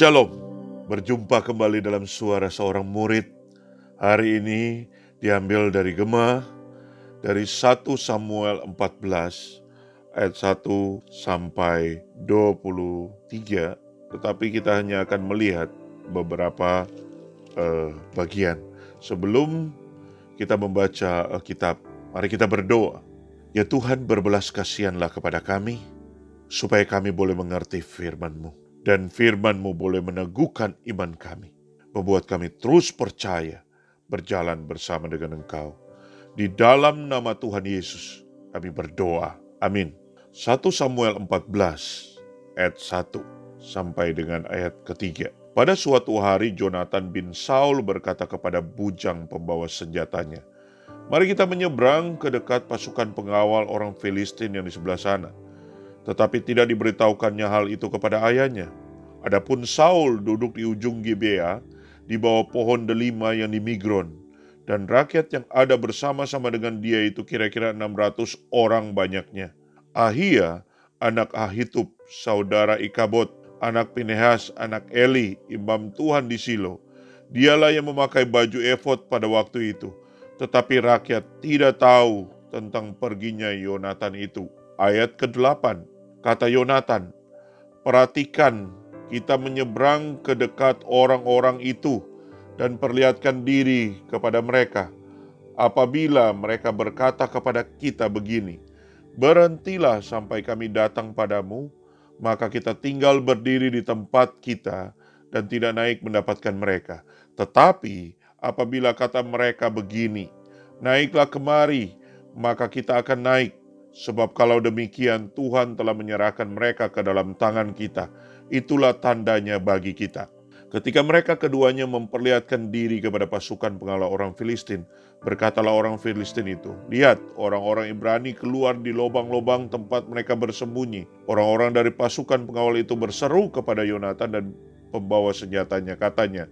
Shalom, berjumpa kembali dalam suara seorang murid. Hari ini diambil dari Gema, dari 1 Samuel 14 ayat 1 sampai 23. Tetapi kita hanya akan melihat beberapa uh, bagian. Sebelum kita membaca Alkitab, mari kita berdoa. Ya Tuhan berbelas kasihanlah kepada kami, supaya kami boleh mengerti firman-Mu dan firman-Mu boleh meneguhkan iman kami, membuat kami terus percaya berjalan bersama dengan Engkau. Di dalam nama Tuhan Yesus kami berdoa. Amin. 1 Samuel 14 ayat 1 sampai dengan ayat ketiga. Pada suatu hari Jonathan bin Saul berkata kepada bujang pembawa senjatanya, Mari kita menyeberang ke dekat pasukan pengawal orang Filistin yang di sebelah sana tetapi tidak diberitahukannya hal itu kepada ayahnya. Adapun Saul duduk di ujung Gibea di bawah pohon delima yang di Migron dan rakyat yang ada bersama-sama dengan dia itu kira-kira 600 orang banyaknya. Ahia, anak Ahitub, saudara Ikabot, anak Pinehas, anak Eli, imam Tuhan di Silo. Dialah yang memakai baju efod pada waktu itu. Tetapi rakyat tidak tahu tentang perginya Yonatan itu. Ayat ke-8, kata Yonatan, Perhatikan, kita menyeberang ke dekat orang-orang itu dan perlihatkan diri kepada mereka. Apabila mereka berkata kepada kita begini, Berhentilah sampai kami datang padamu, maka kita tinggal berdiri di tempat kita dan tidak naik mendapatkan mereka. Tetapi apabila kata mereka begini, Naiklah kemari, maka kita akan naik Sebab kalau demikian Tuhan telah menyerahkan mereka ke dalam tangan kita. Itulah tandanya bagi kita. Ketika mereka keduanya memperlihatkan diri kepada pasukan pengawal orang Filistin, berkatalah orang Filistin itu, Lihat, orang-orang Ibrani keluar di lubang-lubang tempat mereka bersembunyi. Orang-orang dari pasukan pengawal itu berseru kepada Yonatan dan pembawa senjatanya, katanya,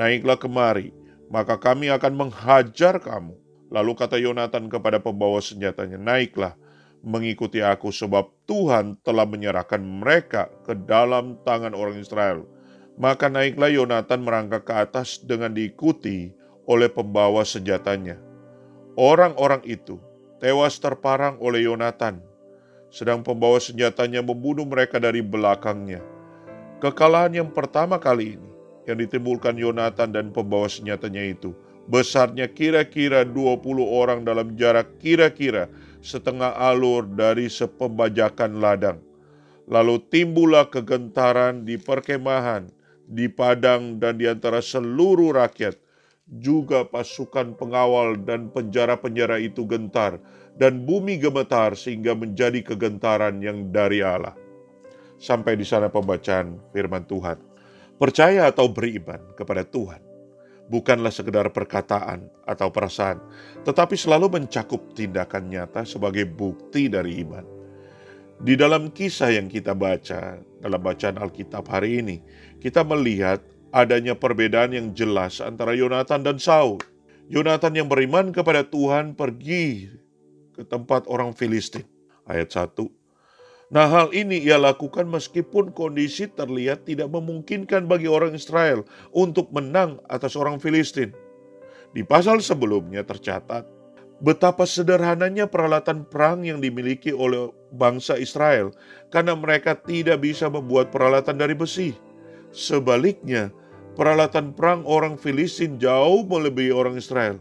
Naiklah kemari, maka kami akan menghajar kamu. Lalu kata Yonatan kepada pembawa senjatanya, Naiklah, mengikuti aku sebab Tuhan telah menyerahkan mereka ke dalam tangan orang Israel. Maka naiklah Yonatan merangkak ke atas dengan diikuti oleh pembawa senjatanya. Orang-orang itu tewas terparang oleh Yonatan, sedang pembawa senjatanya membunuh mereka dari belakangnya. Kekalahan yang pertama kali ini yang ditimbulkan Yonatan dan pembawa senjatanya itu besarnya kira-kira 20 orang dalam jarak kira-kira setengah alur dari sepembajakan ladang. Lalu timbullah kegentaran di perkemahan, di padang dan di antara seluruh rakyat. Juga pasukan pengawal dan penjara-penjara itu gentar, dan bumi gemetar sehingga menjadi kegentaran yang dari Allah. Sampai di sana pembacaan firman Tuhan. Percaya atau beriman kepada Tuhan bukanlah sekedar perkataan atau perasaan, tetapi selalu mencakup tindakan nyata sebagai bukti dari iman. Di dalam kisah yang kita baca, dalam bacaan Alkitab hari ini, kita melihat adanya perbedaan yang jelas antara Yonatan dan Saul. Yonatan yang beriman kepada Tuhan pergi ke tempat orang Filistin. Ayat 1 Nah hal ini ia lakukan meskipun kondisi terlihat tidak memungkinkan bagi orang Israel untuk menang atas orang Filistin. Di pasal sebelumnya tercatat betapa sederhananya peralatan perang yang dimiliki oleh bangsa Israel karena mereka tidak bisa membuat peralatan dari besi. Sebaliknya, peralatan perang orang Filistin jauh melebihi orang Israel.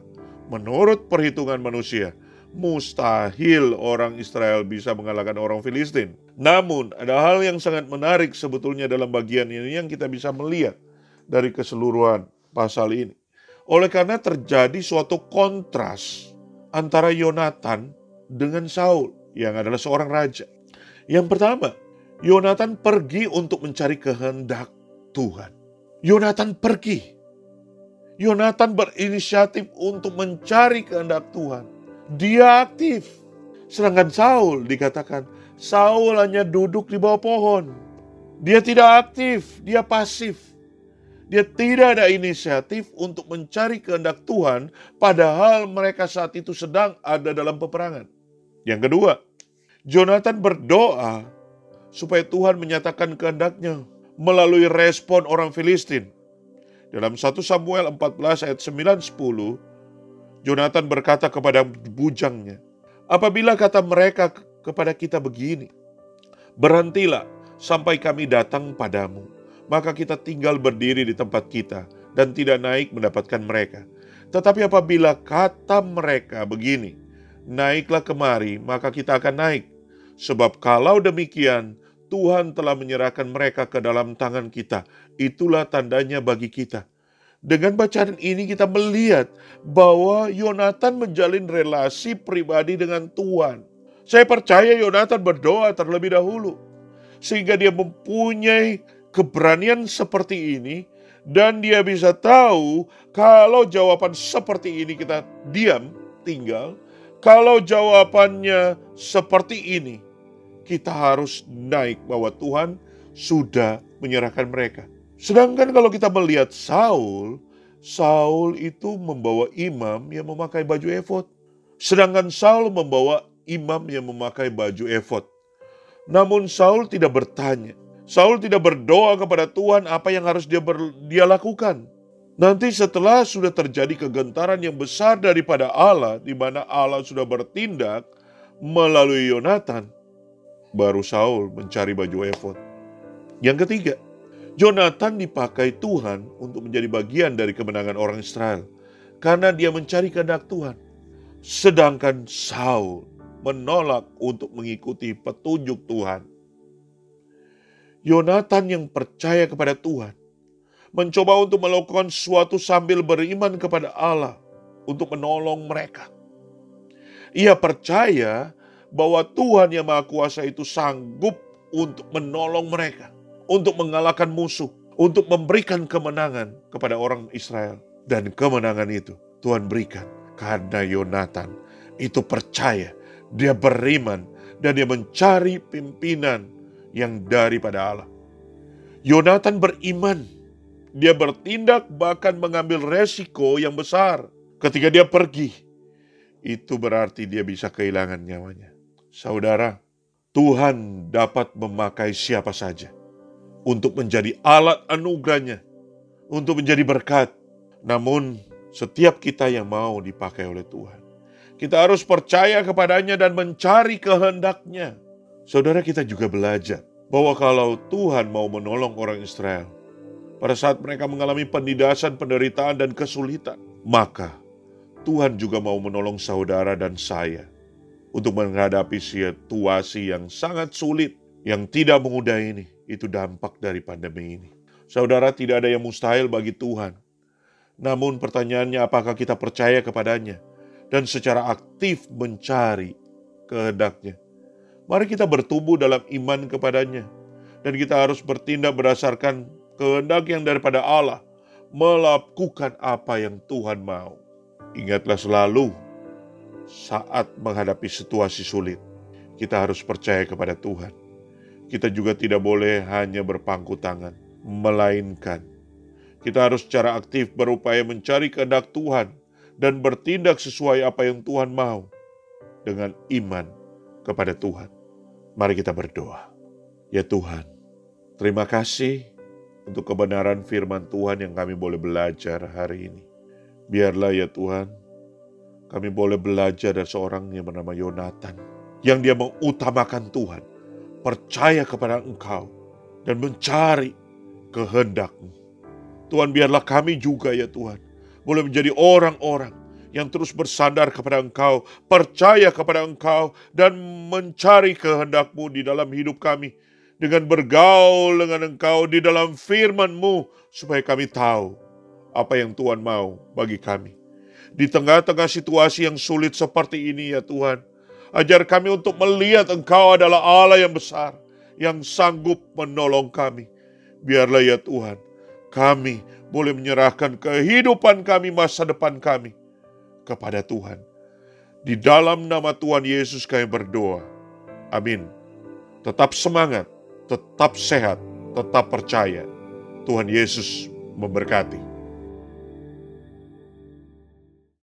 Menurut perhitungan manusia, mustahil orang Israel bisa mengalahkan orang Filistin. Namun, ada hal yang sangat menarik sebetulnya dalam bagian ini yang kita bisa melihat dari keseluruhan pasal ini. Oleh karena terjadi suatu kontras antara Yonatan dengan Saul yang adalah seorang raja. Yang pertama, Yonatan pergi untuk mencari kehendak Tuhan. Yonatan pergi. Yonatan berinisiatif untuk mencari kehendak Tuhan dia aktif. Sedangkan Saul dikatakan, Saul hanya duduk di bawah pohon. Dia tidak aktif, dia pasif. Dia tidak ada inisiatif untuk mencari kehendak Tuhan, padahal mereka saat itu sedang ada dalam peperangan. Yang kedua, Jonathan berdoa supaya Tuhan menyatakan kehendaknya. melalui respon orang Filistin. Dalam 1 Samuel 14 ayat 9 10, Jonathan berkata kepada bujangnya, "Apabila kata mereka kepada kita begini, berhentilah sampai kami datang padamu, maka kita tinggal berdiri di tempat kita dan tidak naik mendapatkan mereka. Tetapi apabila kata mereka begini, naiklah kemari, maka kita akan naik. Sebab kalau demikian, Tuhan telah menyerahkan mereka ke dalam tangan kita. Itulah tandanya bagi kita. Dengan bacaan ini kita melihat bahwa Yonatan menjalin relasi pribadi dengan Tuhan. Saya percaya Yonatan berdoa terlebih dahulu. Sehingga dia mempunyai keberanian seperti ini dan dia bisa tahu kalau jawaban seperti ini kita diam, tinggal. Kalau jawabannya seperti ini, kita harus naik bahwa Tuhan sudah menyerahkan mereka. Sedangkan kalau kita melihat Saul, Saul itu membawa imam yang memakai baju efod. Sedangkan Saul membawa imam yang memakai baju efod. Namun Saul tidak bertanya. Saul tidak berdoa kepada Tuhan apa yang harus dia, ber, dia lakukan. Nanti setelah sudah terjadi kegentaran yang besar daripada Allah, di mana Allah sudah bertindak melalui Yonatan, baru Saul mencari baju efod. Yang ketiga, Jonathan dipakai Tuhan untuk menjadi bagian dari kemenangan orang Israel karena dia mencari kehendak Tuhan. Sedangkan Saul menolak untuk mengikuti petunjuk Tuhan. Yonatan yang percaya kepada Tuhan mencoba untuk melakukan sesuatu sambil beriman kepada Allah untuk menolong mereka. Ia percaya bahwa Tuhan yang Maha Kuasa itu sanggup untuk menolong mereka, untuk mengalahkan musuh, untuk memberikan kemenangan kepada orang Israel. Dan kemenangan itu Tuhan berikan karena Yonatan itu percaya, dia beriman, dan dia mencari pimpinan yang daripada Allah. Yonatan beriman, dia bertindak bahkan mengambil resiko yang besar. Ketika dia pergi, itu berarti dia bisa kehilangan nyawanya. Saudara, Tuhan dapat memakai siapa saja untuk menjadi alat anugerahnya, untuk menjadi berkat. Namun, setiap kita yang mau dipakai oleh Tuhan, kita harus percaya kepadanya dan mencari kehendaknya. Saudara kita juga belajar bahwa kalau Tuhan mau menolong orang Israel, pada saat mereka mengalami penindasan, penderitaan, dan kesulitan, maka Tuhan juga mau menolong saudara dan saya untuk menghadapi situasi yang sangat sulit, yang tidak mudah ini. Itu dampak dari pandemi ini. Saudara, tidak ada yang mustahil bagi Tuhan. Namun pertanyaannya apakah kita percaya kepadanya dan secara aktif mencari kehendaknya. Mari kita bertumbuh dalam iman kepadanya. Dan kita harus bertindak berdasarkan kehendak yang daripada Allah. Melakukan apa yang Tuhan mau. Ingatlah selalu saat menghadapi situasi sulit, kita harus percaya kepada Tuhan. Kita juga tidak boleh hanya berpangku tangan, melainkan kita harus secara aktif berupaya mencari kehendak Tuhan dan bertindak sesuai apa yang Tuhan mau dengan iman kepada Tuhan. Mari kita berdoa. Ya Tuhan, terima kasih untuk kebenaran firman Tuhan yang kami boleh belajar hari ini. Biarlah ya Tuhan, kami boleh belajar dari seorang yang bernama Yonatan. Yang dia mengutamakan Tuhan. Percaya kepada engkau. Dan mencari kehendakmu. Tuhan biarlah kami juga ya Tuhan. Boleh menjadi orang-orang yang terus bersandar kepada engkau. Percaya kepada engkau. Dan mencari kehendakmu di dalam hidup kami. Dengan bergaul dengan engkau di dalam firmanmu. Supaya kami tahu apa yang Tuhan mau bagi kami. Di tengah-tengah situasi yang sulit seperti ini ya Tuhan. Ajar kami untuk melihat Engkau adalah Allah yang besar. Yang sanggup menolong kami. Biarlah ya Tuhan. Kami boleh menyerahkan kehidupan kami, masa depan kami. Kepada Tuhan. Di dalam nama Tuhan Yesus kami berdoa. Amin. Tetap semangat. Tetap sehat. Tetap percaya. Tuhan Yesus memberkati.